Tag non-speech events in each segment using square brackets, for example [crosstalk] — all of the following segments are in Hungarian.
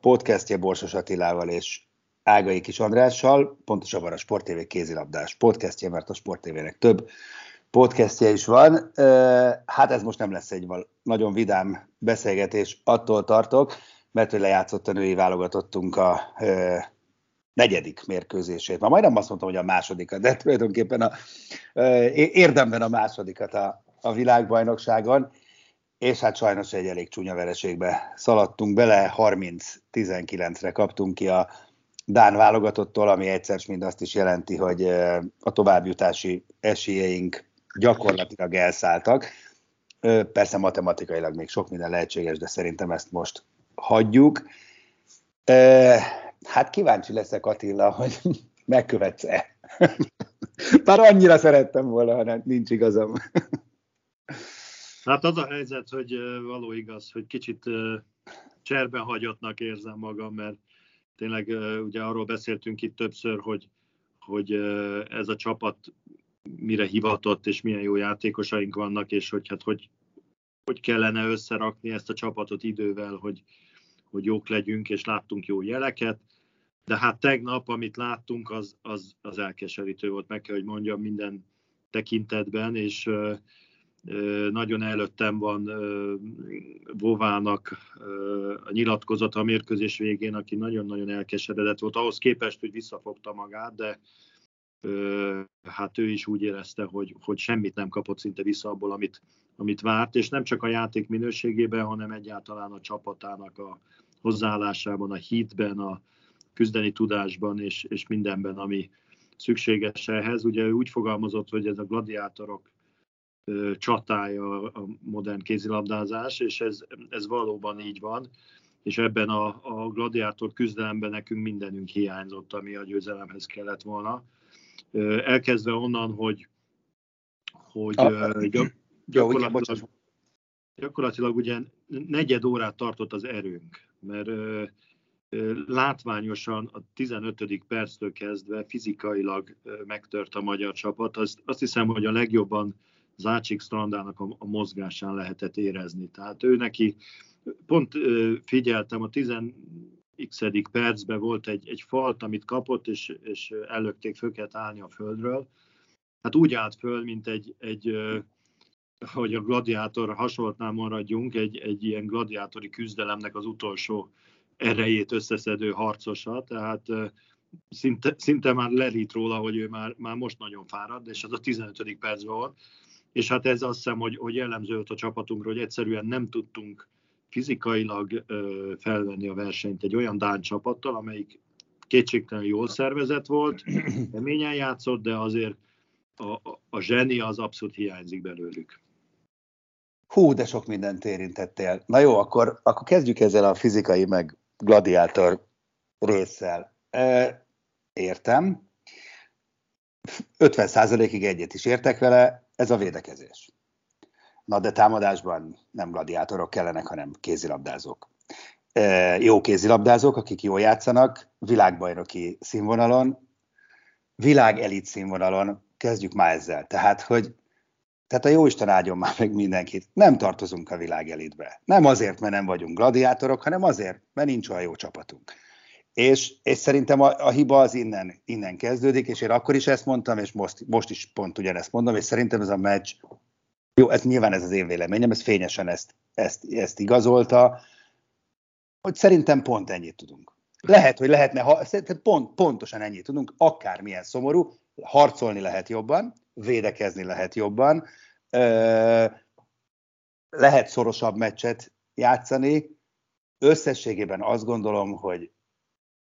podcastje Borsos Attilával és Ágai Kis Andrással, pontosabban a Sport TV kézilabdás podcastje, mert a Sport TV-nek több podcastje is van. Hát ez most nem lesz egy nagyon vidám beszélgetés, attól tartok, mert hogy lejátszott a női válogatottunk a negyedik mérkőzését. Ma majdnem azt mondtam, hogy a másodikat, de tulajdonképpen a, érdemben a másodikat a, a világbajnokságon, és hát sajnos egy elég csúnya vereségbe szaladtunk bele, 30-19-re kaptunk ki a Dán válogatottól, ami egyszer mind azt is jelenti, hogy a továbbjutási esélyeink gyakorlatilag elszálltak. Persze matematikailag még sok minden lehetséges, de szerintem ezt most hagyjuk. Hát kíváncsi leszek Attila, hogy [laughs] megkövetsz-e. [laughs] Bár annyira szerettem volna, ha nincs igazam. Hát az a helyzet, hogy való igaz, hogy kicsit cserben hagyottnak érzem magam, mert tényleg ugye arról beszéltünk itt többször, hogy, hogy ez a csapat mire hivatott, és milyen jó játékosaink vannak, és hogy hát hogy, hogy kellene összerakni ezt a csapatot idővel, hogy, hogy jók legyünk, és láttunk jó jeleket. De hát tegnap, amit láttunk, az, az, az elkeserítő volt, meg kell, hogy mondjam, minden tekintetben, és nagyon előttem van Vovának a nyilatkozata a mérkőzés végén, aki nagyon-nagyon elkeseredett volt. Ahhoz képest, hogy visszafogta magát, de hát ő is úgy érezte, hogy, hogy semmit nem kapott szinte vissza abból, amit, amit várt, és nem csak a játék minőségében, hanem egyáltalán a csapatának a hozzáállásában, a hitben, a küzdeni tudásban és, és mindenben, ami szükséges ehhez. Ugye ő úgy fogalmazott, hogy ez a gladiátorok csatája a modern kézilabdázás, és ez, ez valóban így van, és ebben a, a gladiátor küzdelemben nekünk mindenünk hiányzott, ami a győzelemhez kellett volna. Elkezdve onnan, hogy, hogy gyak, gyakorlatilag, gyakorlatilag ugye negyed órát tartott az erőnk, mert látványosan a 15. perctől kezdve fizikailag megtört a magyar csapat. Azt, azt hiszem, hogy a legjobban Zácsik Strandának a, a mozgásán lehetett érezni. Tehát ő neki, pont figyeltem, a 10 x percben volt egy, egy falt, amit kapott, és, és előtték föl kellett állni a földről. Hát úgy állt föl, mint egy, egy hogy a gladiátor hasonlatnál maradjunk, egy, egy ilyen gladiátori küzdelemnek az utolsó erejét összeszedő harcosa, tehát szinte, szinte már lerít róla, hogy ő már, már most nagyon fáradt, és az a 15. percben volt és hát ez azt hiszem, hogy, hogy jellemző volt a csapatunkra, hogy egyszerűen nem tudtunk fizikailag ö, felvenni a versenyt egy olyan Dán csapattal, amelyik kétségtelenül jól szervezett volt, keményen játszott, de azért a, a, a zseni az abszolút hiányzik belőlük. Hú, de sok mindent érintettél. Na jó, akkor, akkor kezdjük ezzel a fizikai meg gladiátor résszel. E, értem. 50%-ig egyet is értek vele, ez a védekezés. Na de támadásban nem gladiátorok kellenek, hanem kézilabdázók. E, jó kézilabdázók, akik jól játszanak, világbajnoki színvonalon, világ elit színvonalon, kezdjük már ezzel. Tehát, hogy tehát a Jóisten áldjon már meg mindenkit. Nem tartozunk a világ elitbe. Nem azért, mert nem vagyunk gladiátorok, hanem azért, mert nincs olyan jó csapatunk. És, és szerintem a, a hiba az innen, innen kezdődik, és én akkor is ezt mondtam, és most, most is pont ugyanezt mondom, és szerintem ez a meccs, jó, ez nyilván ez az én véleményem, ez fényesen ezt, ezt, ezt igazolta, hogy szerintem pont ennyit tudunk. Lehet, hogy lehetne, ha, pont, pontosan ennyit tudunk, akármilyen szomorú, harcolni lehet jobban, védekezni lehet jobban, lehet szorosabb meccset játszani. Összességében azt gondolom, hogy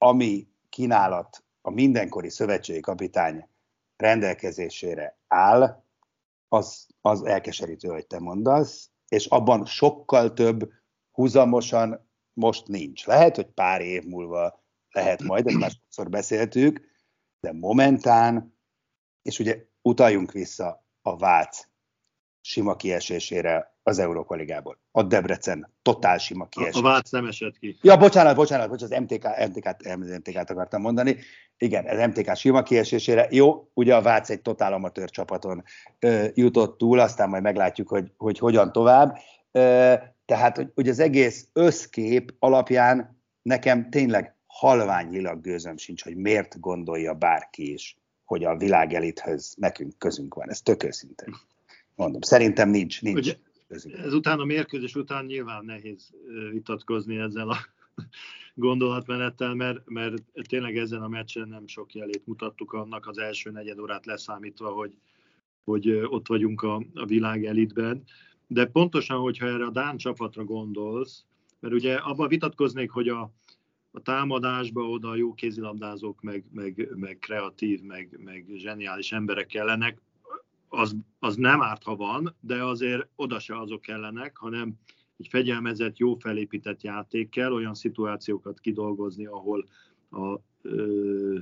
ami kínálat a mindenkori szövetségi kapitány rendelkezésére áll, az, az elkeserítő, hogy te mondasz, és abban sokkal több húzamosan most nincs. Lehet, hogy pár év múlva lehet majd, ezt már sokszor beszéltük, de momentán, és ugye utaljunk vissza a Vác sima kiesésére az Európa Ligából. A Debrecen totál sima kiesés. A Vác nem esett ki. Ja, bocsánat, bocsánat, bocsánat, az MTK, MTK-t, MTK-t akartam mondani. Igen, az MTK sima kiesésére. Jó, ugye a Vác egy totál amatőr csapaton ö, jutott túl, aztán majd meglátjuk, hogy, hogy hogyan tovább. Ö, tehát, hogy, hogy az egész összkép alapján nekem tényleg halványilag gőzöm sincs, hogy miért gondolja bárki is, hogy a világ elithöz nekünk közünk van. Ez tök őszintén. Mondom, szerintem nincs, nincs. Ugye, ezután a mérkőzés után nyilván nehéz vitatkozni ezzel a [laughs] gondolatmenettel, mert, mert tényleg ezen a meccsen nem sok jelét mutattuk annak az első negyed órát leszámítva, hogy, hogy ott vagyunk a, a világ elitben. De pontosan, hogyha erre a Dán csapatra gondolsz, mert ugye abban vitatkoznék, hogy a, a támadásba oda jó kézilabdázók, meg, meg, meg kreatív, meg, meg zseniális emberek kellenek, az, az nem árt, ha van, de azért oda se azok kellenek, hanem egy fegyelmezett, jó felépített játék kell, olyan szituációkat kidolgozni, ahol a ö,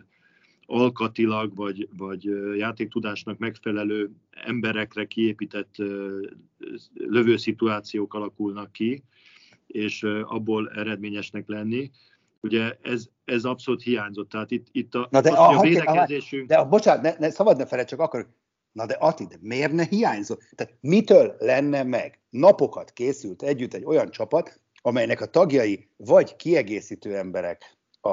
alkatilag vagy, vagy játéktudásnak megfelelő emberekre kiépített ö, lövőszituációk alakulnak ki, és ö, abból eredményesnek lenni. Ugye ez, ez abszolút hiányzott. Tehát itt, itt a, Na de, az, a, a védekezésünk... De, bocsánat, ne, ne, szabad ne feled, csak akkor Na de Ati, miért ne hiányzott? Tehát mitől lenne meg? Napokat készült együtt egy olyan csapat, amelynek a tagjai vagy kiegészítő emberek a,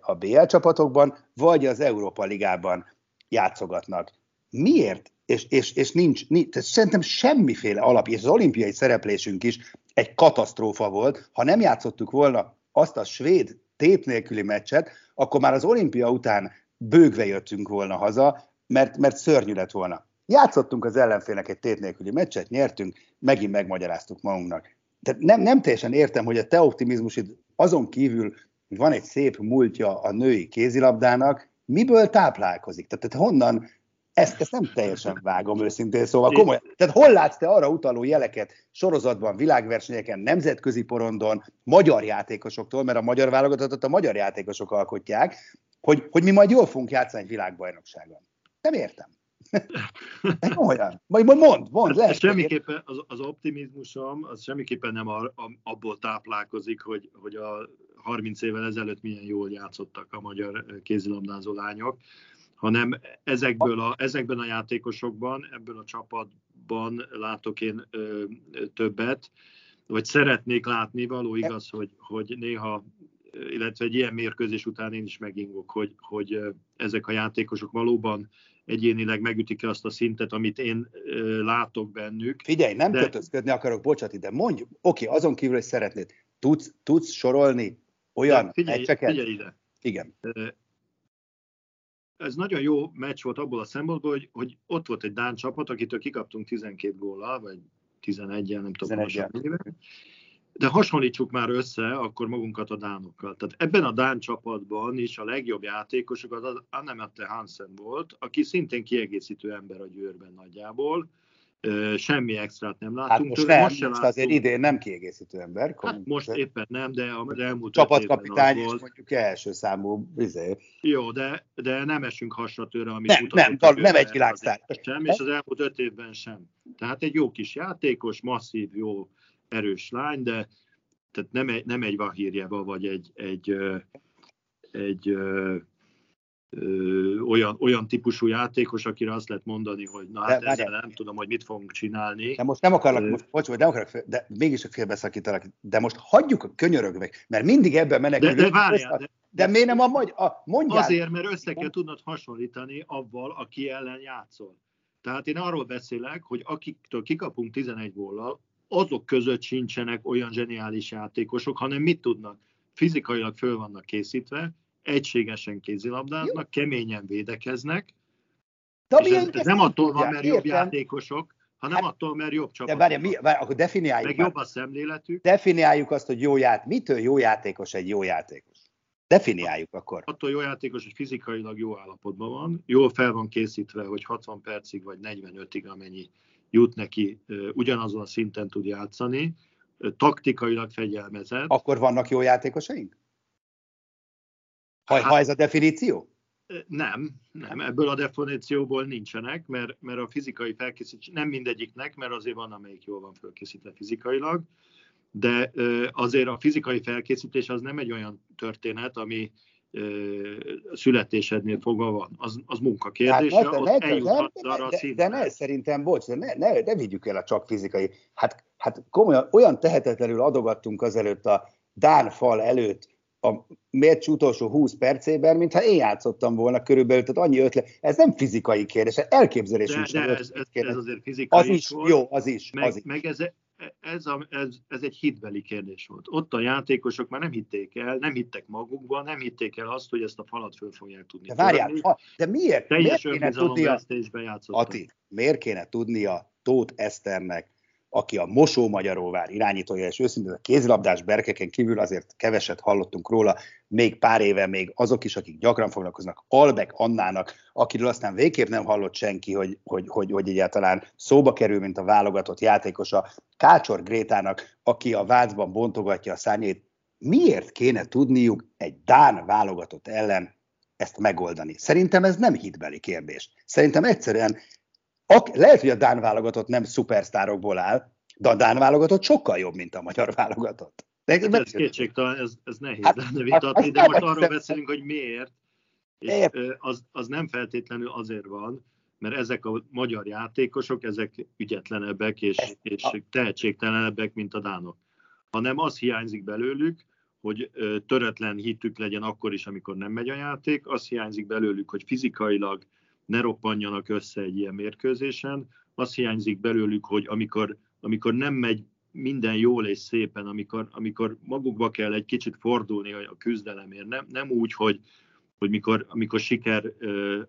a BL csapatokban, vagy az Európa Ligában játszogatnak. Miért? És, és, és nincs, nincs tehát szerintem semmiféle alap, és az olimpiai szereplésünk is egy katasztrófa volt. Ha nem játszottuk volna azt a svéd tét nélküli meccset, akkor már az olimpia után bőgve jöttünk volna haza, mert, mert szörnyű lett volna. Játszottunk az ellenfélnek egy tét nélküli meccset, nyertünk, megint megmagyaráztuk magunknak. Tehát nem, nem teljesen értem, hogy a te optimizmusid azon kívül, hogy van egy szép múltja a női kézilabdának, miből táplálkozik? Tehát, tehát honnan, ezt, ezt nem teljesen vágom őszintén, szóval komolyan. Tehát hol látsz te arra utaló jeleket sorozatban, világversenyeken, nemzetközi porondon, magyar játékosoktól, mert a magyar válogatottat a magyar játékosok alkotják, hogy, hogy mi majd jól fogunk játszani egy világbajnokságon. Nem értem. Nem olyan. Majd mond, mond, lehet. Semmiképpen az, az optimizmusom, az semmiképpen nem a, a, abból táplálkozik, hogy, hogy a 30 évvel ezelőtt milyen jól játszottak a magyar kézilabdázó lányok, hanem ezekből a, ezekben a játékosokban, ebből a csapatban látok én ö, többet, vagy szeretnék látni, való igaz, hogy, hogy néha illetve egy ilyen mérkőzés után én is megingok, hogy, hogy ezek a játékosok valóban egyénileg megütik-e azt a szintet, amit én látok bennük. Figyelj, nem de... kötözködni akarok, bocsát, de mondj, oké, azon kívül, hogy szeretnéd, tudsz, tudsz sorolni olyan figyelj, meccseket? Figyelj ide. Igen. Ez nagyon jó meccs volt abból a szempontból, hogy, hogy ott volt egy Dán csapat, akitől kikaptunk 12 góllal, vagy 11-el, nem tudom, 11 de hasonlítsuk már össze akkor magunkat a dánokkal. Tehát ebben a dán csapatban is a legjobb játékosok az Annemette Hansen volt, aki szintén kiegészítő ember a győrben nagyjából, semmi extrát nem látunk. Hát most nem, most, most azért idén nem kiegészítő ember. Hát most éppen nem, de az elmúlt Csapatkapitány és mondjuk első számú vizé. Jó, de, de nem esünk hasra tőle, amit nem, nem, nem, nem egy világsztár. Sem, és az elmúlt öt évben sem. Tehát egy jó kis játékos, masszív, jó erős lány, de tehát nem egy, nem egy Vahírjeva, vagy egy, egy, egy, egy ö, ö, olyan, olyan típusú játékos, akire azt lehet mondani, hogy na hát de, ezzel nem tudom, hogy mit fogunk csinálni. De most nem akarok, uh, most, bocs, nem akarok, de mégis a félbeszakítalak, de most hagyjuk a könyörögve, mert mindig ebben menekülünk. De, de várjál, de, de miért nem a magy... A, mondjál. Azért, mert össze kell tudnod hasonlítani avval, aki ellen játszol. Tehát én arról beszélek, hogy akiktől kikapunk 11 góllal, azok között sincsenek olyan zseniális játékosok, hanem mit tudnak? fizikailag föl vannak készítve, egységesen kézilabdáznak, keményen védekeznek, de és ez, ez nem attól van, mert jobb játékosok, hanem hát, attól, mert jobb csapat. De várja, mi, várja, akkor definiáljuk. Meg jobb a szemléletük. Definiáljuk azt, hogy jó ját. Mitől jó játékos egy jó játékos? Definiáljuk akkor. Attól jó játékos, hogy fizikailag jó állapotban van, jól fel van készítve, hogy 60 percig vagy 45-ig, amennyi jut neki, ugyanazon a szinten tud játszani, taktikailag fegyelmezett. Akkor vannak jó játékosaink? Ha, hát, ha ez a definíció? Nem, nem, ebből a definícióból nincsenek, mert, mert a fizikai felkészítés nem mindegyiknek, mert azért van, amelyik jól van felkészítve fizikailag, de azért a fizikai felkészítés az nem egy olyan történet, ami születésednél fogva van. Az, az munkakérdése, hát, ne, ne, ne, arra de, de ne, szerintem, bocs, de ne, ne, ne vigyük el a csak fizikai. Hát, hát komolyan, olyan tehetetlenül adogattunk azelőtt a Dán fal előtt, a meccs utolsó 20 percében, mintha én játszottam volna körülbelül, tehát annyi ötlet. Ez nem fizikai kérdés, elképzelés de, is. De ez, ez, ez, azért fizikai Az is, volt, jó, az is. Meg, az is. meg ez, ez, a, ez, ez egy hitbeli kérdés volt. Ott a játékosok már nem hitték el, nem hittek magukban, nem hitték el azt, hogy ezt a falat föl fogják tudni. De várjál, ha, de miért? Teljes miért kéne tudnia, Ati, miért kéne tudnia Tóth Eszternek, aki a Mosó Magyaróvár irányítója, és őszintén a kézilabdás berkeken kívül azért keveset hallottunk róla, még pár éve még azok is, akik gyakran foglalkoznak, Albek Annának, akiről aztán végképp nem hallott senki, hogy, hogy, hogy, hogy egyáltalán szóba kerül, mint a válogatott játékosa, Kácsor Grétának, aki a Vácban bontogatja a szárnyét, miért kéne tudniuk egy Dán válogatott ellen ezt megoldani? Szerintem ez nem hitbeli kérdés. Szerintem egyszerűen Ak, lehet, hogy a Dán válogatott nem szupersztárokból áll, de a Dán válogatott sokkal jobb, mint a magyar válogatott. De ez, ez kétségtelen, ez, ez nehéz hát, lenne vitatni, hát, de most arról beszélünk, hogy miért. És az, az nem feltétlenül azért van, mert ezek a magyar játékosok, ezek ügyetlenebbek és, és tehetségtelenebbek, mint a dánok. Hanem az hiányzik belőlük, hogy töretlen hitük legyen akkor is, amikor nem megy a játék, az hiányzik belőlük, hogy fizikailag ne roppanjanak össze egy ilyen mérkőzésen. Az hiányzik belőlük, hogy amikor, amikor nem megy minden jól és szépen, amikor, amikor magukba kell egy kicsit fordulni a küzdelemért, nem, nem úgy, hogy, hogy mikor, amikor siker ö,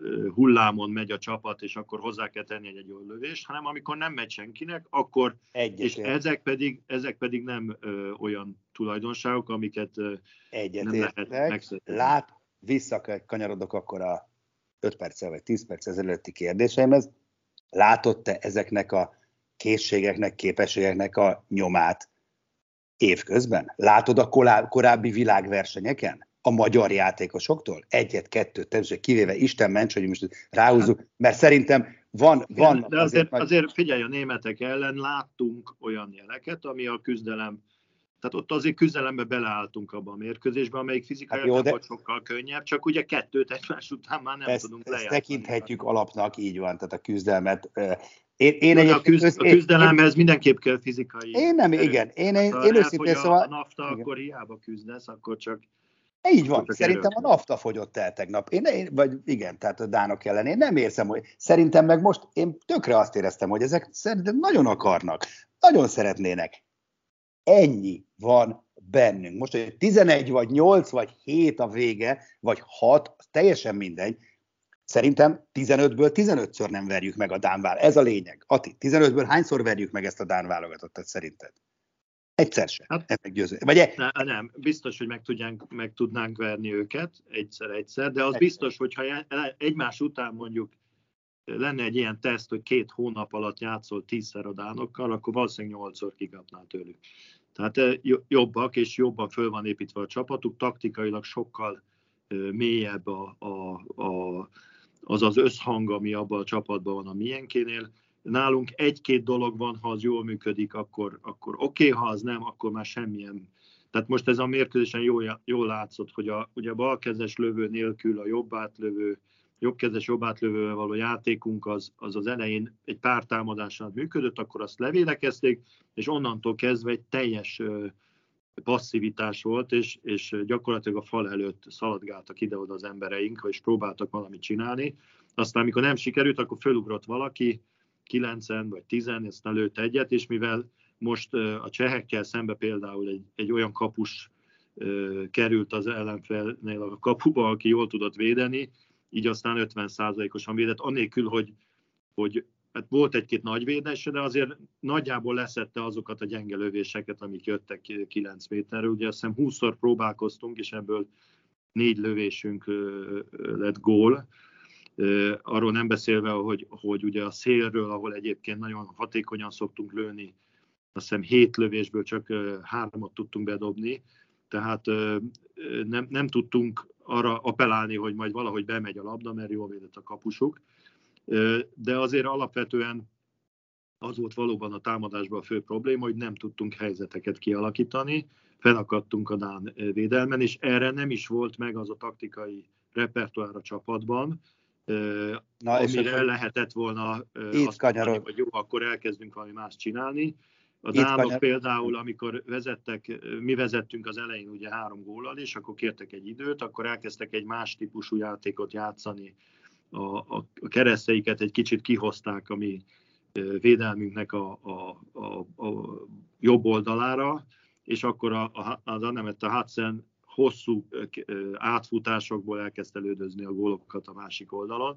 ö, hullámon megy a csapat, és akkor hozzá kell tenni egy, egy jó lövést, hanem amikor nem megy senkinek, akkor, Egyet és ezek pedig, ezek pedig nem ö, olyan tulajdonságok, amiket ö, nem lehet megszedni. Lát, visszakanyarodok akkor a 5 perccel vagy 10 perc ezelőtti kérdéseimhez, látott-e ezeknek a készségeknek, képességeknek a nyomát évközben? Látod a korábbi világversenyeken? A magyar játékosoktól? Egyet, kettőt, természetesen kivéve Isten ments, hogy most ráhúzzuk, mert szerintem van... van de azért, azért, azért figyelj, a németek ellen láttunk olyan jeleket, ami a küzdelem tehát ott azért küzdelembe beleálltunk abba a mérkőzésbe, amelyik fizikai hát jó, de... sokkal könnyebb, csak ugye kettőt egymás után már nem ezt, tudunk lejátszani. Ezt tekinthetjük alapnak, így van, tehát a küzdelmet. Én, én egy, a, küzd, a küzdelemhez én, mindenképp kell fizikai. Én nem, erő. igen. Én, én, én őszintén szóval... A nafta, igen. akkor hiába küzdesz, akkor csak így van, szerintem a nafta fogyott el tegnap. Én, én, vagy igen, tehát a dánok ellen. Én nem érzem, hogy szerintem meg most én tökre azt éreztem, hogy ezek szerintem nagyon akarnak, nagyon szeretnének. Ennyi van bennünk. Most, hogy 11 vagy 8 vagy 7 a vége, vagy 6, az teljesen mindegy. Szerintem 15-ből 15-ször nem verjük meg a Dánvál. Ez a lényeg. Ati, 15-ből hányszor verjük meg ezt a Dán válogatottat szerinted? Egyszer sem. Hát, ez meggyőző. Vagy e... ne, nem, biztos, hogy meg, tudjánk, meg tudnánk verni őket egyszer-egyszer, de az egyszer. biztos, hogyha egymás után mondjuk lenne egy ilyen teszt, hogy két hónap alatt játszol tízszer a dánokkal, akkor valószínűleg nyolcszor kikapnál tőlük. Tehát eh, jobbak, és jobban föl van építve a csapatuk, taktikailag sokkal eh, mélyebb a, a, a, az az összhang, ami abban a csapatban van a miénkénél. Nálunk egy-két dolog van, ha az jól működik, akkor, akkor oké, okay, ha az nem, akkor már semmilyen. Tehát most ez a mérkőzésen jól, jól látszott, hogy a, ugye a balkezes lövő nélkül a jobb átlövő jobbkezes, jobb átlövővel való játékunk az, az az elején egy pár támadással működött, akkor azt levédekezték, és onnantól kezdve egy teljes passzivitás volt, és, és gyakorlatilag a fal előtt szaladgáltak ide-oda az embereink, és próbáltak valamit csinálni. Aztán, amikor nem sikerült, akkor fölugrott valaki, 9 vagy 10 ezt lőtt egyet, és mivel most a csehekkel szembe például egy, egy olyan kapus került az ellenfélnél a kapuba, aki jól tudott védeni, így aztán 50%-osan védett, anélkül, hogy, hogy hát volt egy-két nagy védése, de azért nagyjából leszette azokat a gyenge lövéseket, amik jöttek 9 méterről. Ugye azt hiszem 20-szor próbálkoztunk, és ebből négy lövésünk lett gól. Arról nem beszélve, hogy, hogy ugye a szélről, ahol egyébként nagyon hatékonyan szoktunk lőni, azt hiszem hét lövésből csak hármat tudtunk bedobni, tehát nem, nem tudtunk arra appellálni, hogy majd valahogy bemegy a labda, mert jól védett a kapusuk. De azért alapvetően az volt valóban a támadásban a fő probléma, hogy nem tudtunk helyzeteket kialakítani, felakadtunk a Dán védelmen, és erre nem is volt meg az a taktikai repertoár a csapatban, Na, amire és lehetett volna azt mondani, hogy jó, akkor elkezdünk valami más csinálni. A Dánok például, amikor vezettek, mi vezettünk az elején ugye három góllal, és akkor kértek egy időt, akkor elkezdtek egy más típusú játékot játszani. A, a, a kereszteiket egy kicsit kihozták a mi védelmünknek a, a, a, a jobb oldalára, és akkor a, a, az Annemet a Hudson hosszú átfutásokból elkezdte lődözni a gólokat a másik oldalon.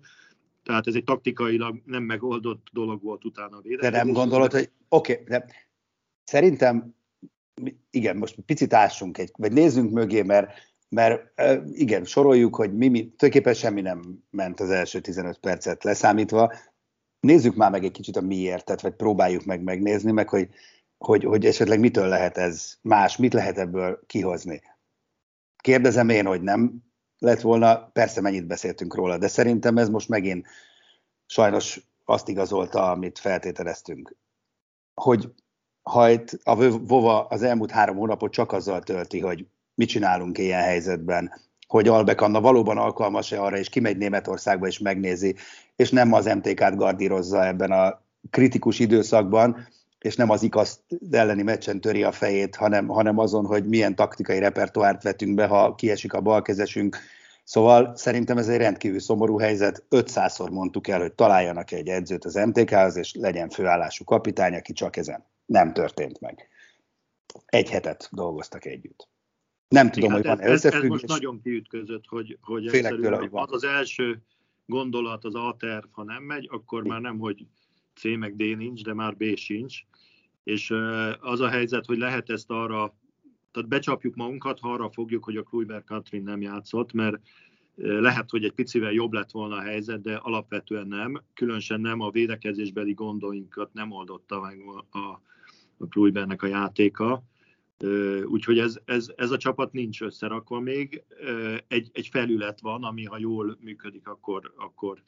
Tehát ez egy taktikailag nem megoldott dolog volt utána a védelem. De nem gondolod, hogy oké, okay, de szerintem igen, most picit ássunk egy, vagy nézzünk mögé, mert, mert igen, soroljuk, hogy mi, mi tulajdonképpen semmi nem ment az első 15 percet leszámítva. Nézzük már meg egy kicsit a miértet, vagy próbáljuk meg megnézni, meg hogy, hogy, hogy esetleg mitől lehet ez más, mit lehet ebből kihozni. Kérdezem én, hogy nem lett volna, persze mennyit beszéltünk róla, de szerintem ez most megint sajnos azt igazolta, amit feltételeztünk. Hogy ha itt a Vova az elmúlt három hónapot csak azzal tölti, hogy mit csinálunk ilyen helyzetben, hogy Albek Anna valóban alkalmas-e arra, és kimegy Németországba és megnézi, és nem az MTK-t gardírozza ebben a kritikus időszakban, és nem az ikasz elleni meccsen töri a fejét, hanem, hanem azon, hogy milyen taktikai repertoárt vetünk be, ha kiesik a balkezesünk. Szóval szerintem ez egy rendkívül szomorú helyzet. 500-szor mondtuk el, hogy találjanak egy edzőt az MTK-hoz, és legyen főállású kapitány, aki csak ezen. Nem történt meg. Egy hetet dolgoztak együtt. Nem tudom, Igen, hogy van ez, ez, ez most nagyon kiütközött, hogy, hogy tőle, hogy az az első gondolat, az A terv, ha nem megy, akkor már nem, hogy C meg D nincs, de már B sincs. És az a helyzet, hogy lehet ezt arra, tehát becsapjuk magunkat, ha arra fogjuk, hogy a Kluiber Katrin nem játszott, mert lehet, hogy egy picivel jobb lett volna a helyzet, de alapvetően nem. Különösen nem a védekezésbeli gondoinkat nem oldotta meg a, a Kluibernek a játéka. Úgyhogy ez, ez, ez a csapat nincs összerakva még. Egy, egy felület van, ami ha jól működik, akkor, akkor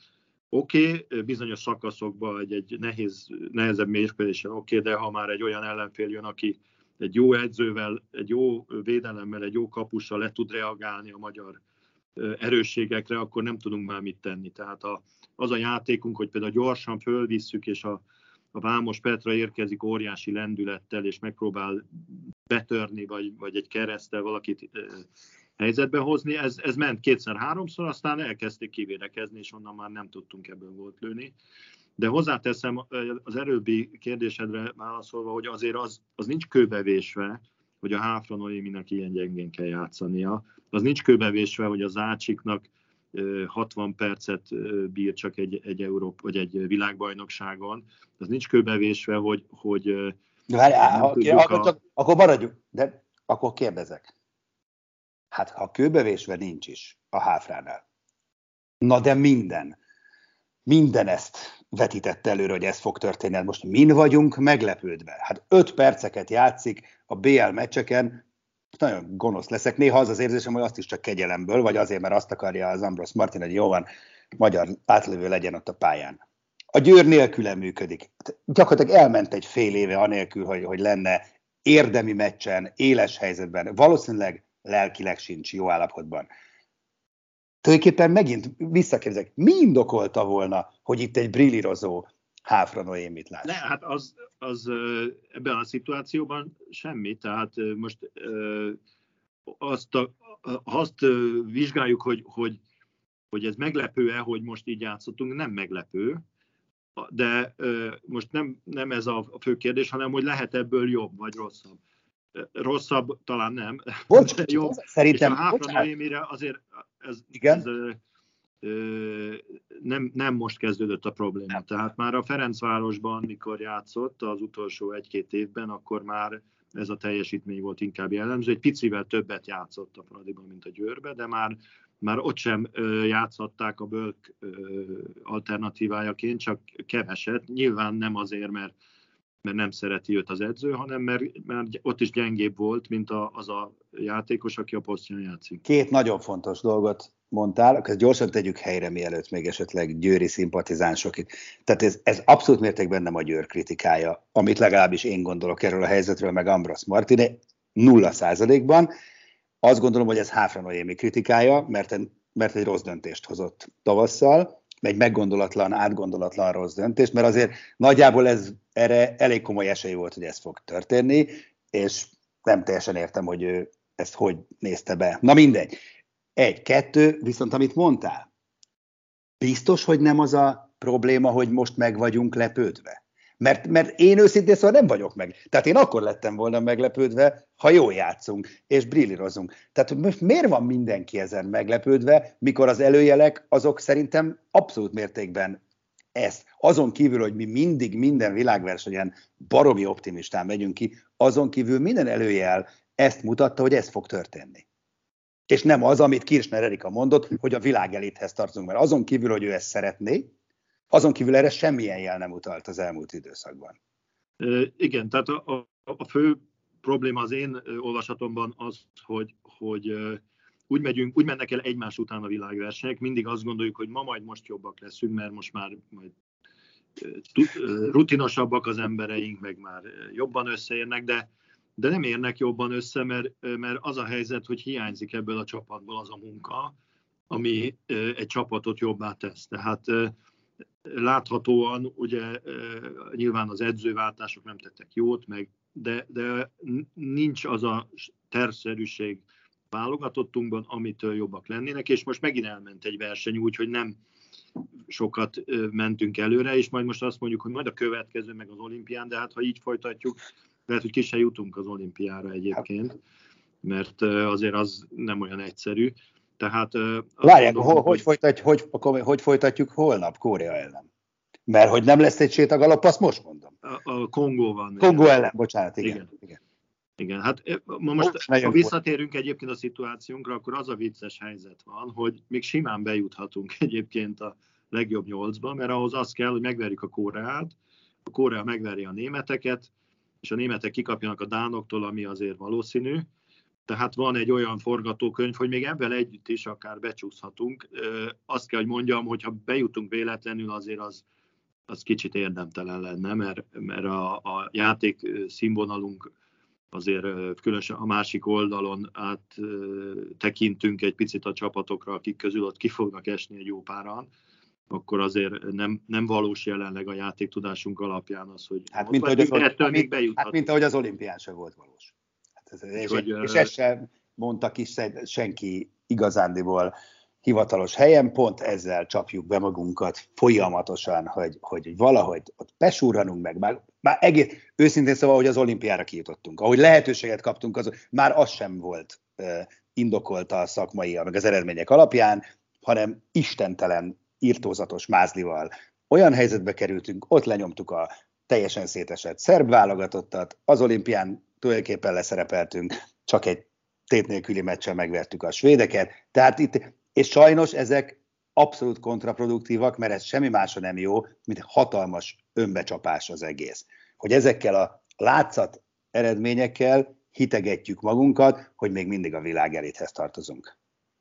oké, okay, bizonyos szakaszokban egy, egy nehéz, nehezebb mérkőzésen oké, okay, de ha már egy olyan ellenfél jön, aki egy jó edzővel, egy jó védelemmel, egy jó kapussal le tud reagálni a magyar erősségekre, akkor nem tudunk már mit tenni. Tehát a, az a játékunk, hogy például gyorsan fölvisszük, és a, a Vámos Petra érkezik óriási lendülettel, és megpróbál betörni, vagy, vagy egy keresztel valakit helyzetbe hozni. Ez, ez ment kétszer-háromszor, aztán elkezdték kivédekezni, és onnan már nem tudtunk ebből volt lőni. De hozzáteszem az előbbi kérdésedre válaszolva, hogy azért az, az nincs kőbevésve, hogy a Háfra Noéminek ilyen gyengén kell játszania. Az nincs kőbevésve, hogy az Ácsiknak 60 percet bír csak egy, egy Európa, vagy egy világbajnokságon. Az nincs kőbevésve, hogy, hogy Várj, ha, akkor, a... akkor maradjuk, de akkor kérdezek. Hát ha kőbevésve nincs is a háfránál. Na de minden, minden ezt vetítette előre, hogy ez fog történni. Hát most min vagyunk meglepődve? Hát öt perceket játszik a BL meccseken, nagyon gonosz leszek. Néha az az érzésem, hogy azt is csak kegyelemből, vagy azért, mert azt akarja az Ambros Martin, hogy jó van, magyar átlövő legyen ott a pályán. A Győr nélküle működik. Gyakorlatilag elment egy fél éve anélkül, hogy, hogy lenne érdemi meccsen, éles helyzetben. Valószínűleg lelkileg sincs jó állapotban. Tulajdonképpen megint visszakérdezek, mi indokolta volna, hogy itt egy brillírozó Háfra Noémit lát? Ne, hát az, az ebben a szituációban semmi, tehát most azt, a, azt vizsgáljuk, hogy, hogy, hogy ez meglepő-e, hogy most így játszottunk, nem meglepő, de most nem, nem ez a fő kérdés, hanem hogy lehet ebből jobb vagy rosszabb. rosszabb talán nem. Bocs, jó. Szerintem, és a hátra azért ez, Igen? ez nem, nem most kezdődött a probléma. Tehát már a Ferencvárosban, mikor játszott az utolsó egy-két évben, akkor már ez a teljesítmény volt inkább jellemző. Egy picivel többet játszott a Fradiban, mint a Győrbe, de már, már ott sem játszották a Bölk alternatívájaként, csak keveset. Nyilván nem azért, mert mert nem szereti őt az edző, hanem mert, mert ott is gyengébb volt, mint a, az a játékos, aki a posztján játszik. Két nagyon fontos dolgot mondtál, ezt gyorsan tegyük helyre, mielőtt még esetleg győri szimpatizánsok itt. Tehát ez, ez abszolút mértékben nem a győr kritikája, amit legalábbis én gondolok erről a helyzetről, meg Ambros Martine, nulla százalékban. Azt gondolom, hogy ez Háfra Noémi kritikája, mert, mert egy rossz döntést hozott tavasszal, egy meggondolatlan, átgondolatlan rossz döntést, mert azért nagyjából ez erre elég komoly esély volt, hogy ez fog történni, és nem teljesen értem, hogy ő ezt hogy nézte be. Na mindegy. Egy, kettő, viszont amit mondtál, biztos, hogy nem az a probléma, hogy most meg vagyunk lepődve? Mert, mert én őszintén szóval nem vagyok meg. Tehát én akkor lettem volna meglepődve, ha jól játszunk, és brillírozunk. Tehát most miért van mindenki ezen meglepődve, mikor az előjelek azok szerintem abszolút mértékben ezt. Azon kívül, hogy mi mindig minden világversenyen baromi optimistán megyünk ki, azon kívül minden előjel ezt mutatta, hogy ez fog történni. És nem az, amit Kirchner Erika mondott, hogy a világelithez tartozunk, mert azon kívül, hogy ő ezt szeretné, azon kívül erre semmilyen jel nem utalt az elmúlt időszakban. Igen, tehát a, a, a fő probléma az én olvasatomban az, hogy, hogy úgy, megyünk, úgy mennek el egymás után a világversenyek, mindig azt gondoljuk, hogy ma majd most jobbak leszünk, mert most már majd rutinosabbak az embereink, meg már jobban összeérnek, de, de nem érnek jobban össze, mert, mert az a helyzet, hogy hiányzik ebből a csapatból az a munka, ami egy csapatot jobbá tesz. Tehát láthatóan ugye nyilván az edzőváltások nem tettek jót, meg, de, de nincs az a tervszerűség válogatottunkban, amitől jobbak lennének, és most megint elment egy verseny úgy, hogy nem sokat mentünk előre, és majd most azt mondjuk, hogy majd a következő meg az olimpián, de hát ha így folytatjuk, lehet, hogy ki se jutunk az olimpiára egyébként, mert azért az nem olyan egyszerű. Tehát, Várják, mondom, hogy, hogy, folytatjuk, hogy, hogy, hogy folytatjuk holnap Korea ellen? Mert hogy nem lesz egy sétagalap, azt most mondom. A, a Kongó van. Kongó ellen, bocsánat, igen. igen. igen. Igen, hát ma most, most ha visszatérünk egyébként a szituációnkra, akkor az a vicces helyzet van, hogy még simán bejuthatunk [laughs] egyébként a legjobb nyolcba, mert ahhoz az kell, hogy megverjük a Koreát, a Korea megveri a németeket, és a németek kikapjanak a dánoktól, ami azért valószínű, tehát van egy olyan forgatókönyv, hogy még ebben együtt is akár becsúszhatunk. Azt kell, hogy mondjam, hogy ha bejutunk véletlenül, azért az, az kicsit érdemtelen lenne, mert, mert a, a játék színvonalunk azért különösen a másik oldalon át tekintünk egy picit a csapatokra, akik közül ott ki fognak esni egy jó páran, akkor azért nem, nem valós jelenleg a játéktudásunk alapján az, hogy hát, mint, hogy az, ettől mint, még hát, mint ahogy az olimpián sem volt valós. Ez, és, hogy, és ezt sem mondta ki senki igazándiból hivatalos helyen, pont ezzel csapjuk be magunkat folyamatosan, hogy, hogy valahogy ott besúrranunk meg, már, már egész, őszintén szóval, hogy az olimpiára kijutottunk, ahogy lehetőséget kaptunk, az, már az sem volt indokolta a szakmai, meg az eredmények alapján, hanem istentelen, írtózatos mázlival. Olyan helyzetbe kerültünk, ott lenyomtuk a teljesen szétesett szerb válogatottat, az olimpián tulajdonképpen leszerepeltünk, csak egy tét nélküli meccsen megvertük a svédeket, tehát itt, és sajnos ezek abszolút kontraproduktívak, mert ez semmi másra nem jó, mint hatalmas önbecsapás az egész. Hogy ezekkel a látszat eredményekkel hitegetjük magunkat, hogy még mindig a világ elithez tartozunk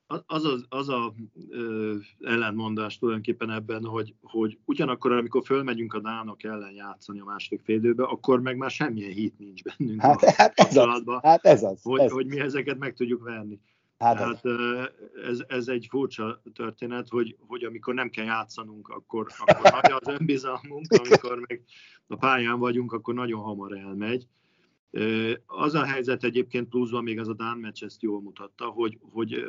az, az, az a ö, ellentmondás tulajdonképpen ebben, hogy, hogy ugyanakkor, amikor fölmegyünk a Dánok ellen játszani a második félidőbe, akkor meg már semmilyen hit nincs bennünk hát, a [laughs] hát ez az, hát ez az. Hogy, ez. hogy mi ezeket meg tudjuk venni. Hát Tehát ez, ez egy furcsa történet, hogy, hogy amikor nem kell játszanunk, akkor, akkor [laughs] nagy az önbizalmunk, amikor meg a pályán vagyunk, akkor nagyon hamar elmegy. Az a helyzet egyébként pluszban még az a Dán meccs ezt jól mutatta, hogy, hogy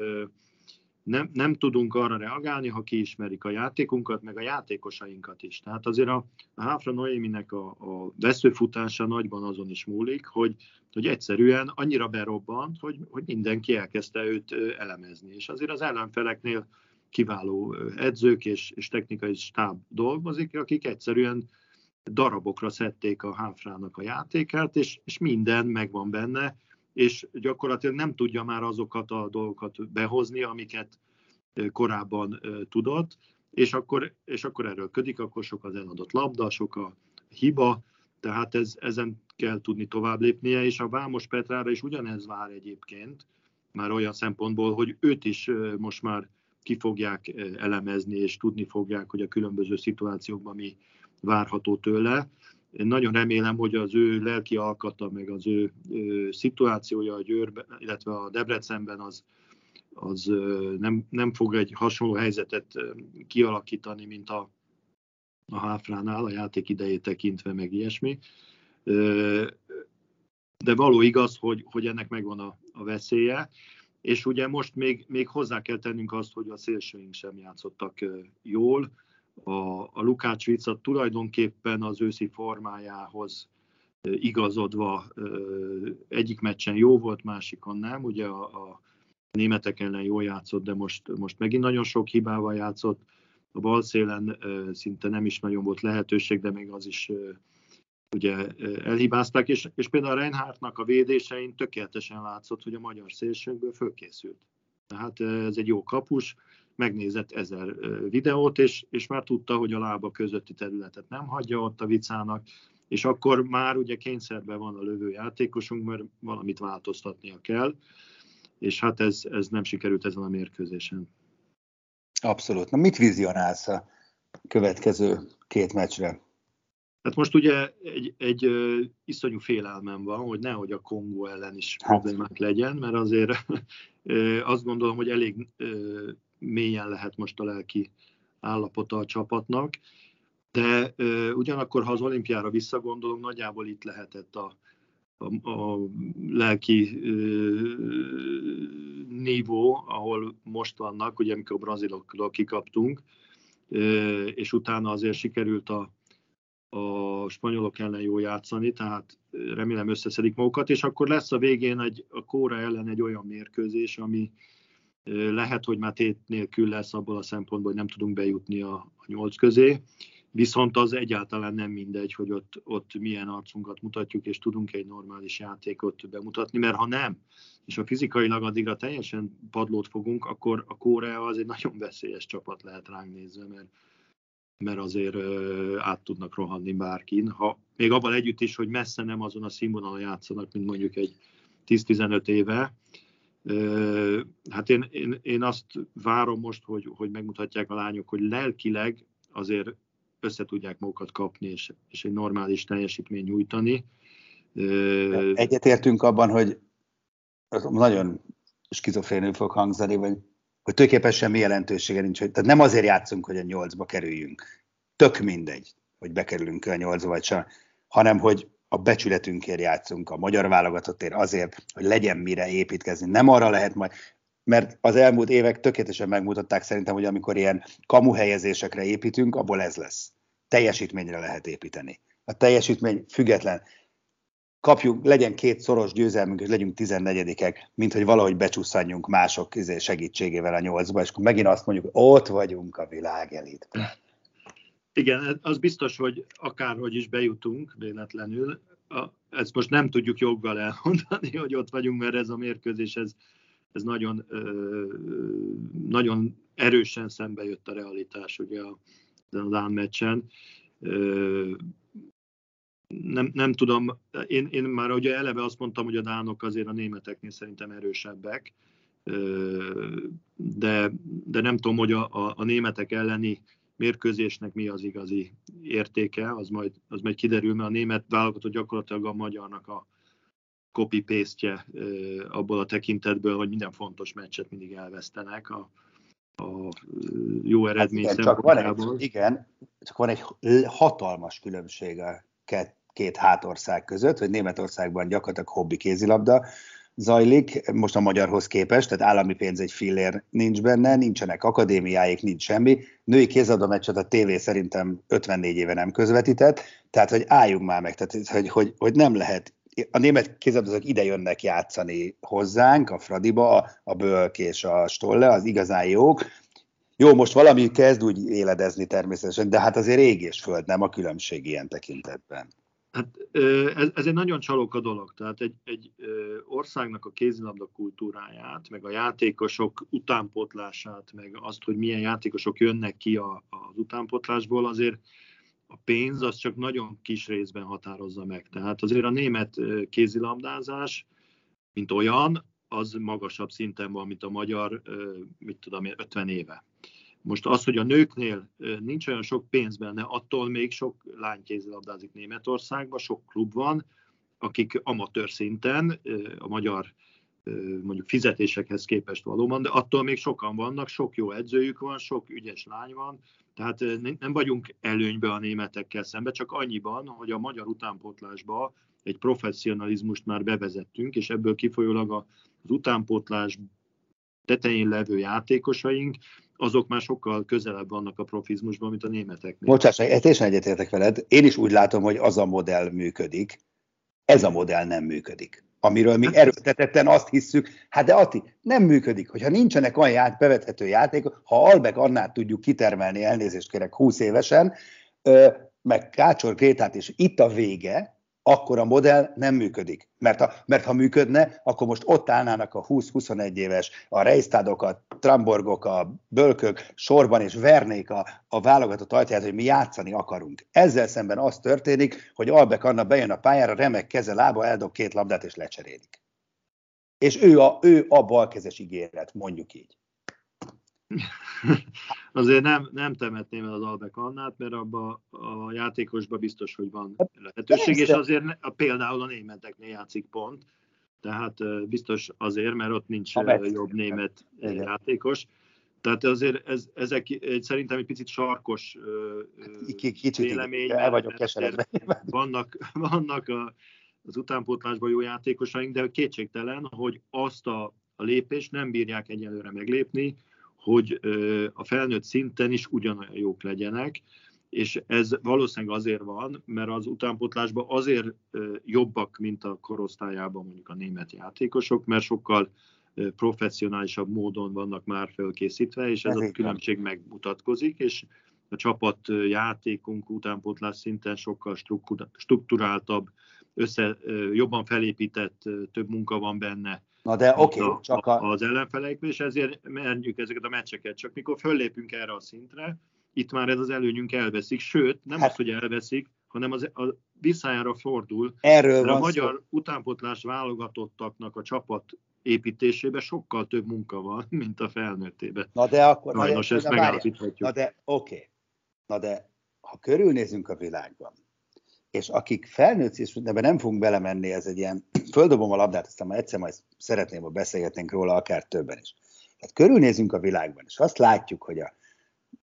nem, nem tudunk arra reagálni, ha kiismerik a játékunkat, meg a játékosainkat is. Tehát azért a, a Háfra Noéminek a, a veszőfutása nagyban azon is múlik, hogy, hogy egyszerűen annyira berobbant, hogy, hogy mindenki elkezdte őt elemezni. És azért az ellenfeleknél kiváló edzők és, és technikai stáb dolgozik, akik egyszerűen darabokra szedték a Háfrának a játékát, és, és minden megvan benne, és gyakorlatilag nem tudja már azokat a dolgokat behozni, amiket korábban tudott, és akkor, és akkor erőlködik, akkor sok az eladott labda, sok a hiba, tehát ez, ezen kell tudni tovább lépnie, és a Vámos Petrára is ugyanez vár egyébként, már olyan szempontból, hogy őt is most már ki fogják elemezni, és tudni fogják, hogy a különböző szituációkban mi várható tőle. Én nagyon remélem, hogy az ő lelki alkata, meg az ő, ő szituációja a Győrbe, illetve a Debrecenben az, az nem, nem fog egy hasonló helyzetet kialakítani, mint a, a Háfránál, a játék idejét tekintve, meg ilyesmi. De való igaz, hogy, hogy ennek megvan a, a veszélye, és ugye most még, még hozzá kell tennünk azt, hogy a szélsőink sem játszottak jól, a, a Lukács Vica tulajdonképpen az őszi formájához igazodva egyik meccsen jó volt, másikon nem. Ugye a, a németek ellen jól játszott, de most, most megint nagyon sok hibával játszott. A bal szélen szinte nem is nagyon volt lehetőség, de még az is ugye elhibázták, és, és például a Reinhardtnak a védésein tökéletesen látszott, hogy a magyar szélsőnkből fölkészült. Tehát ez egy jó kapus, megnézett ezer videót, és, és már tudta, hogy a lába közötti területet nem hagyja ott a vicának, és akkor már ugye kényszerben van a lövő játékosunk, mert valamit változtatnia kell, és hát ez, ez nem sikerült ezen a mérkőzésen. Abszolút. Na mit vizionálsz a következő két meccsre? Hát most ugye egy, egy ö, iszonyú félelmem van, hogy nehogy a Kongó ellen is hát. problémák legyen, mert azért [laughs] ö, azt gondolom, hogy elég ö, mélyen lehet most a lelki állapota a csapatnak, de ö, ugyanakkor, ha az olimpiára visszagondolunk, nagyjából itt lehetett a, a, a lelki ö, nívó, ahol most vannak, ugye amikor a braziloktól kikaptunk, ö, és utána azért sikerült a, a spanyolok ellen jó játszani, tehát remélem összeszedik magukat, és akkor lesz a végén egy, a Kóra ellen egy olyan mérkőzés, ami, lehet, hogy már tét nélkül lesz abból a szempontból, hogy nem tudunk bejutni a, a nyolc közé, viszont az egyáltalán nem mindegy, hogy ott, ott milyen arcunkat mutatjuk, és tudunk egy normális játékot bemutatni, mert ha nem, és a fizikailag addigra teljesen padlót fogunk, akkor a Korea az egy nagyon veszélyes csapat lehet ránk nézve, mert, mert azért át tudnak rohanni bárkin. Ha, még abban együtt is, hogy messze nem azon a színvonalon játszanak, mint mondjuk egy 10-15 éve, Hát én, én, én azt várom most, hogy, hogy megmutatják a lányok, hogy lelkileg azért össze tudják magukat kapni, és, és egy normális teljesítmény nyújtani. Egyetértünk abban, hogy nagyon skizofrénül fog hangzani, vagy hogy tulajdonképpen semmi jelentősége nincs. Hogy, tehát nem azért játszunk, hogy a nyolcba kerüljünk. Tök mindegy, hogy bekerülünk a nyolcba, vagy sem, hanem hogy a becsületünkért játszunk, a magyar válogatottért azért, hogy legyen mire építkezni. Nem arra lehet majd, mert az elmúlt évek tökéletesen megmutatták szerintem, hogy amikor ilyen kamuhelyezésekre építünk, abból ez lesz. Teljesítményre lehet építeni. A teljesítmény független. Kapjunk, legyen két szoros győzelmünk, és legyünk 14-ek, mint hogy valahogy becsusszanjunk mások izé segítségével a nyolcba, és akkor megint azt mondjuk, ott vagyunk a világ elit. Igen, az biztos, hogy akárhogy is bejutunk véletlenül, ezt most nem tudjuk joggal elmondani, [laughs] hogy ott vagyunk, mert ez a mérkőzés, ez, ez nagyon, nagyon erősen szembe jött a realitás ugye a, a Dán meccsen. Nem, nem tudom, én, én már ugye eleve azt mondtam, hogy a Dánok azért a németeknél szerintem erősebbek, de, de nem tudom, hogy a, a, a németek elleni mérkőzésnek mi az igazi értéke, az majd, az majd kiderül, mert a német válogatott gyakorlatilag a magyarnak a copy paste abból a tekintetből, hogy minden fontos meccset mindig elvesztenek a, a jó eredmény hát igen, csak van egy, Igen, csak van egy hatalmas különbség a két, két hátország között, hogy Németországban gyakorlatilag hobbi kézilabda, zajlik, most a magyarhoz képest, tehát állami pénz egy fillér nincs benne, nincsenek akadémiáik, nincs semmi. Női kézadó meccset a tévé szerintem 54 éve nem közvetített, tehát hogy álljunk már meg, tehát hogy, hogy, hogy nem lehet a német kézabdázók ide jönnek játszani hozzánk, a Fradiba, a, a Bölk és a Stolle, az igazán jók. Jó, most valami kezd úgy éledezni természetesen, de hát azért ég és föld, nem a különbség ilyen tekintetben. Hát ez, ez egy nagyon csalóka dolog. Tehát egy, egy országnak a kézilabda kultúráját, meg a játékosok utánpotlását, meg azt, hogy milyen játékosok jönnek ki a, az utánpotlásból, azért a pénz az csak nagyon kis részben határozza meg. Tehát azért a német kézilabdázás, mint olyan, az magasabb szinten van, mint a magyar, mit tudom 50 éve. Most az, hogy a nőknél nincs olyan sok pénz benne, attól még sok lány kézilabdázik Németországban, sok klub van, akik amatőr szinten, a magyar mondjuk fizetésekhez képest valóban, de attól még sokan vannak, sok jó edzőjük van, sok ügyes lány van, tehát nem vagyunk előnybe a németekkel szembe, csak annyiban, hogy a magyar utánpótlásba egy professzionalizmust már bevezettünk, és ebből kifolyólag az utánpótlás tetején levő játékosaink, azok már sokkal közelebb vannak a profizmusban, mint a németeknél. Bocsáss, teljesen egyetértek veled. Én is úgy látom, hogy az a modell működik. Ez a modell nem működik. Amiről mi hát- erőltetetten azt hisszük, hát de Ati, nem működik, hogyha nincsenek olyan ját, bevethető játékok, ha Albek Annát tudjuk kitermelni, elnézést kérek 20 évesen, meg Kácsor Grétát is itt a vége, akkor a modell nem működik. Mert ha, mert ha működne, akkor most ott állnának a 20-21 éves, a Reistadok, a Tramborgok, a Bölkök sorban, és vernék a, a válogatott ajtaját, hogy mi játszani akarunk. Ezzel szemben az történik, hogy Albek Anna bejön a pályára, remek keze, lába, eldob két labdát, és lecserélik. És ő a, ő a balkezes ígéret, mondjuk így. [laughs] Azért nem, nem temetném el az Albek Annát, mert abba a játékosba biztos, hogy van hát lehetőség, és azért a, például a németeknél játszik pont, tehát biztos azért, mert ott nincs jobb német Igen. játékos. Tehát azért ez, ezek szerintem egy picit sarkos Kicsit vélemény. El vagyok keseredve. [laughs] Vannak, vannak a, az utánpótlásban jó játékosaink, de kétségtelen, hogy azt a, a lépést nem bírják egyelőre meglépni, hogy a felnőtt szinten is ugyanolyan jók legyenek, és ez valószínűleg azért van, mert az utánpotlásban azért jobbak, mint a korosztályában mondjuk a német játékosok, mert sokkal professzionálisabb módon vannak már felkészítve, és ez, ez a különbség megmutatkozik, és a csapat játékunk utánpotlás szinten sokkal strukturáltabb, össze, jobban felépített, több munka van benne, Na de oké, okay, csak a... az ellenfeleikből, és ezért merjük ezeket a meccseket. Csak mikor föllépünk erre a szintre, itt már ez az előnyünk elveszik, sőt, nem hát, az, hogy elveszik, hanem az, a visszájára fordul. Erről van a magyar szó. utánpotlás válogatottaknak a csapat építésében sokkal több munka van, [laughs] mint a felnőttében. Na de akkor... Sajnos ezt megállapíthatjuk. Na de oké. Okay. Na de ha körülnézünk a világban, és akik felnőtt, és ebben nem fogunk belemenni, ez egy ilyen, földobom a labdát, aztán már egyszer majd szeretném, hogy beszélgetnénk róla, akár többen is. Tehát körülnézünk a világban, és azt látjuk, hogy a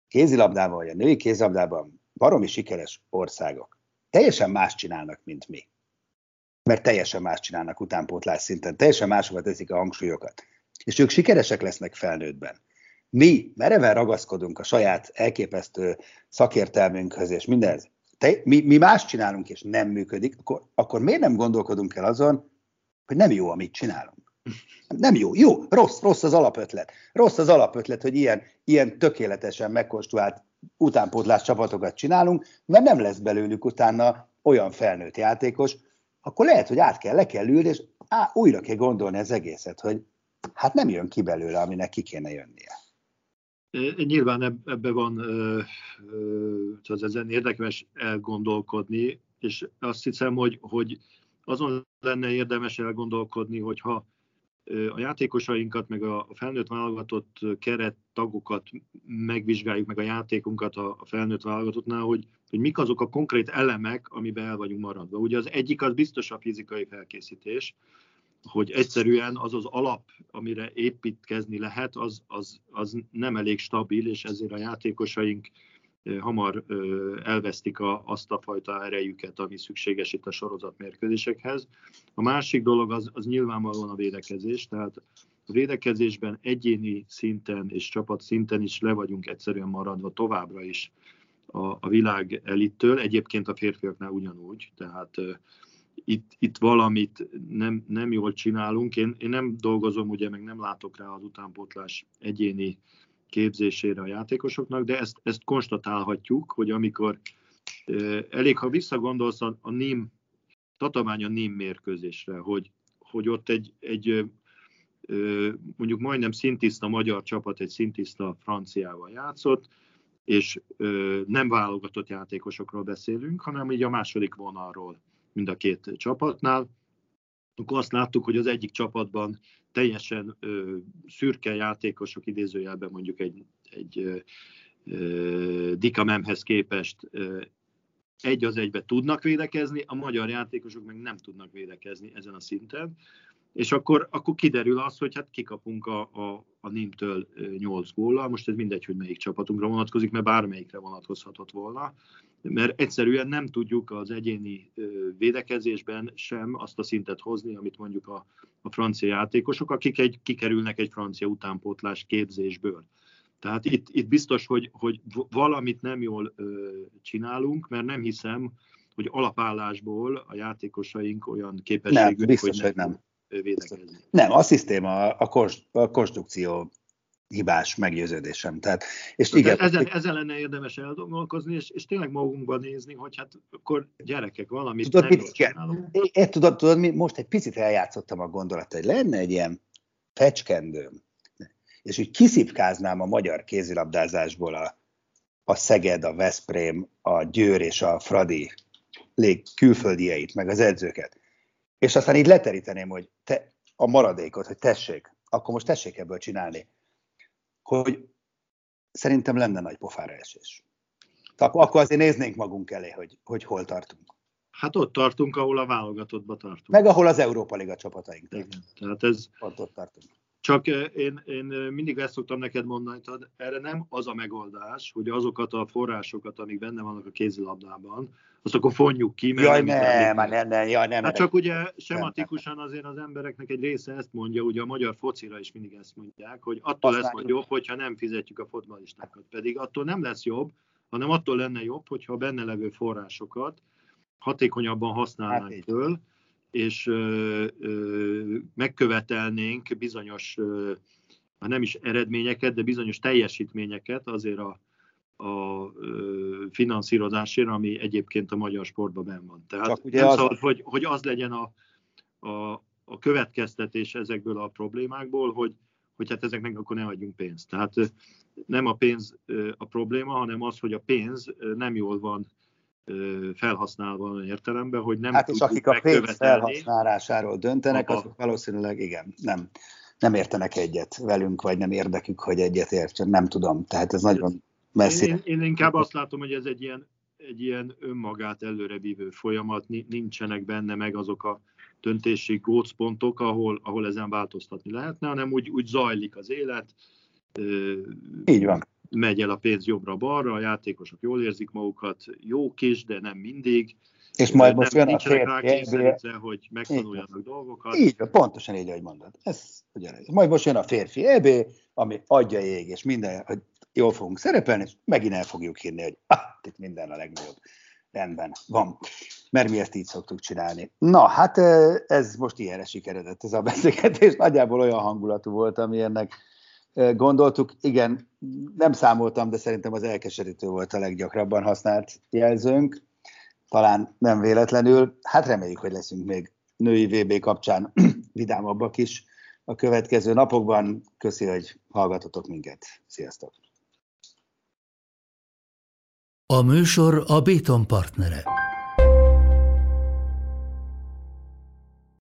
kézilabdában, vagy a női kézilabdában baromi sikeres országok teljesen más csinálnak, mint mi. Mert teljesen más csinálnak utánpótlás szinten, teljesen másokat teszik a hangsúlyokat. És ők sikeresek lesznek felnőttben. Mi mereven ragaszkodunk a saját elképesztő szakértelmünkhöz és mindenhez te, mi, mi más csinálunk, és nem működik, akkor, akkor miért nem gondolkodunk el azon, hogy nem jó, amit csinálunk? Nem jó, jó, rossz, rossz az alapötlet. Rossz az alapötlet, hogy ilyen, ilyen tökéletesen megkonstruált utánpótlás csapatokat csinálunk, mert nem lesz belőlük utána olyan felnőtt játékos, akkor lehet, hogy át kell, le kell ülni, és á, újra kell gondolni az egészet, hogy hát nem jön ki belőle, aminek ki kéne jönnie. Nyilván ebbe van, az ezen érdemes elgondolkodni, és azt hiszem, hogy, hogy azon lenne érdemes elgondolkodni, hogyha a játékosainkat, meg a felnőtt válogatott keret tagokat megvizsgáljuk, meg a játékunkat a felnőtt válogatottnál, hogy, hogy mik azok a konkrét elemek, amiben el vagyunk maradva. Ugye az egyik az biztos a fizikai felkészítés, hogy egyszerűen az az alap, amire építkezni lehet, az, az, az nem elég stabil, és ezért a játékosaink hamar elvesztik a, azt a fajta erejüket, ami szükséges itt a sorozatmérkőzésekhez. A másik dolog az, az nyilvánvalóan a védekezés, tehát a védekezésben egyéni szinten és csapat szinten is le vagyunk egyszerűen maradva továbbra is a, a világ elittől, egyébként a férfiaknál ugyanúgy, tehát itt, itt valamit nem, nem jól csinálunk. Én, én nem dolgozom, ugye, meg nem látok rá az utánpótlás egyéni képzésére a játékosoknak, de ezt, ezt konstatálhatjuk, hogy amikor elég, ha visszagondolsz a, a NIM, Tatavány a NIM mérkőzésre, hogy, hogy ott egy, egy mondjuk majdnem szintiszta magyar csapat egy szintiszta franciával játszott, és nem válogatott játékosokról beszélünk, hanem így a második vonalról mind a két csapatnál. Akkor azt láttuk, hogy az egyik csapatban teljesen ö, szürke játékosok idézőjelben mondjuk egy, egy ö, Dikamemhez képest ö, egy az egybe tudnak védekezni, a magyar játékosok meg nem tudnak védekezni ezen a szinten. És akkor, akkor kiderül az, hogy hát kikapunk a, a, a NIM-től 8 góllal, most ez mindegy, hogy melyik csapatunkra vonatkozik, mert bármelyikre vonatkozhatott volna, mert egyszerűen nem tudjuk az egyéni védekezésben sem azt a szintet hozni, amit mondjuk a, a francia játékosok, akik egy, kikerülnek egy francia utánpótlás képzésből. Tehát itt, itt biztos, hogy, hogy valamit nem jól ö, csinálunk, mert nem hiszem, hogy alapállásból a játékosaink olyan képességűek, nem, biztos, hogy nem. Hogy nem védekezni. Nem, a szisztéma, a, kons, a konstrukció hibás meggyőződésem. Tehát, és igen, ezen, ezen lenne érdemes eldolgozni, és, és tényleg magunkban nézni, hogy hát akkor gyerekek, valamit tudod, nem mit, igen, én, tudod, tudod, mi, most egy picit eljátszottam a gondolat, hogy lenne egy ilyen fecskendőm, és úgy kiszipkáznám a magyar kézilabdázásból a, a Szeged, a Veszprém, a Győr és a Fradi lég külföldieit, meg az edzőket. És aztán így leteríteném, hogy te, a maradékot, hogy tessék, akkor most tessék ebből csinálni, hogy szerintem lenne nagy pofára esés. Akkor, akkor azért néznénk magunk elé, hogy, hogy hol tartunk. Hát ott tartunk, ahol a válogatottba tartunk. Meg ahol az Európa Liga csapataink tartunk. Tehát ez, ott, ott tartunk. Csak én, én mindig ezt szoktam neked mondani, hogy erre nem az a megoldás, hogy azokat a forrásokat, amik benne vannak a kézilabdában, azt akkor fonjuk ki. Mert jaj, nem, nem, nem, nem, jaj, nem. Hát csak ugye sematikusan azért az embereknek egy része ezt mondja, ugye a magyar focira is mindig ezt mondják, hogy attól Aztán lesz majd jobb, hogyha nem fizetjük a fotbalistákat. Pedig attól nem lesz jobb, hanem attól lenne jobb, hogyha a benne levő forrásokat hatékonyabban használnánk hát föl, és ö, ö, megkövetelnénk bizonyos, ö, hát nem is eredményeket, de bizonyos teljesítményeket azért a, a ö, finanszírozásért, ami egyébként a magyar sportban benn van. Tehát Csak ugye nem az... szabad, hogy, hogy az legyen a, a, a következtetés ezekből a problémákból, hogy, hogy hát ezeknek akkor ne adjunk pénzt. Tehát nem a pénz a probléma, hanem az, hogy a pénz nem jól van felhasználva olyan értelemben, hogy nem Hát és akik a pénz felhasználásáról döntenek, azok valószínűleg igen, nem, nem értenek egyet velünk, vagy nem érdekük, hogy egyet értsen, nem tudom. Tehát ez nagyon messzi. Én, én inkább azt látom, hogy ez egy ilyen, egy ilyen önmagát előrevívő folyamat, nincsenek benne meg azok a döntési gócpontok, ahol, ahol ezen változtatni lehetne, hanem úgy, úgy zajlik az élet. Így van megy el a pénz jobbra-balra, a játékosok jól érzik magukat, jók is, de nem mindig. És majd most jön a férfi hogy megtanuljanak dolgokat. Így pontosan így, ahogy mondod. Ez ugyanez. Majd most jön a férfi EB, ami adja ég, és minden, hogy jól fogunk szerepelni, és megint el fogjuk hinni, hogy ah, itt minden a legnagyobb. Rendben, van. Mert mi ezt így szoktuk csinálni. Na, hát ez most ilyenre sikeredett ez a beszélgetés. Nagyjából olyan hangulatú volt, ami ennek gondoltuk. Igen, nem számoltam, de szerintem az elkeserítő volt a leggyakrabban használt jelzőnk. Talán nem véletlenül. Hát reméljük, hogy leszünk még női VB kapcsán [clears throat] vidámabbak is a következő napokban. Köszi, hogy hallgatotok minket. Sziasztok! A műsor a Béton partnere.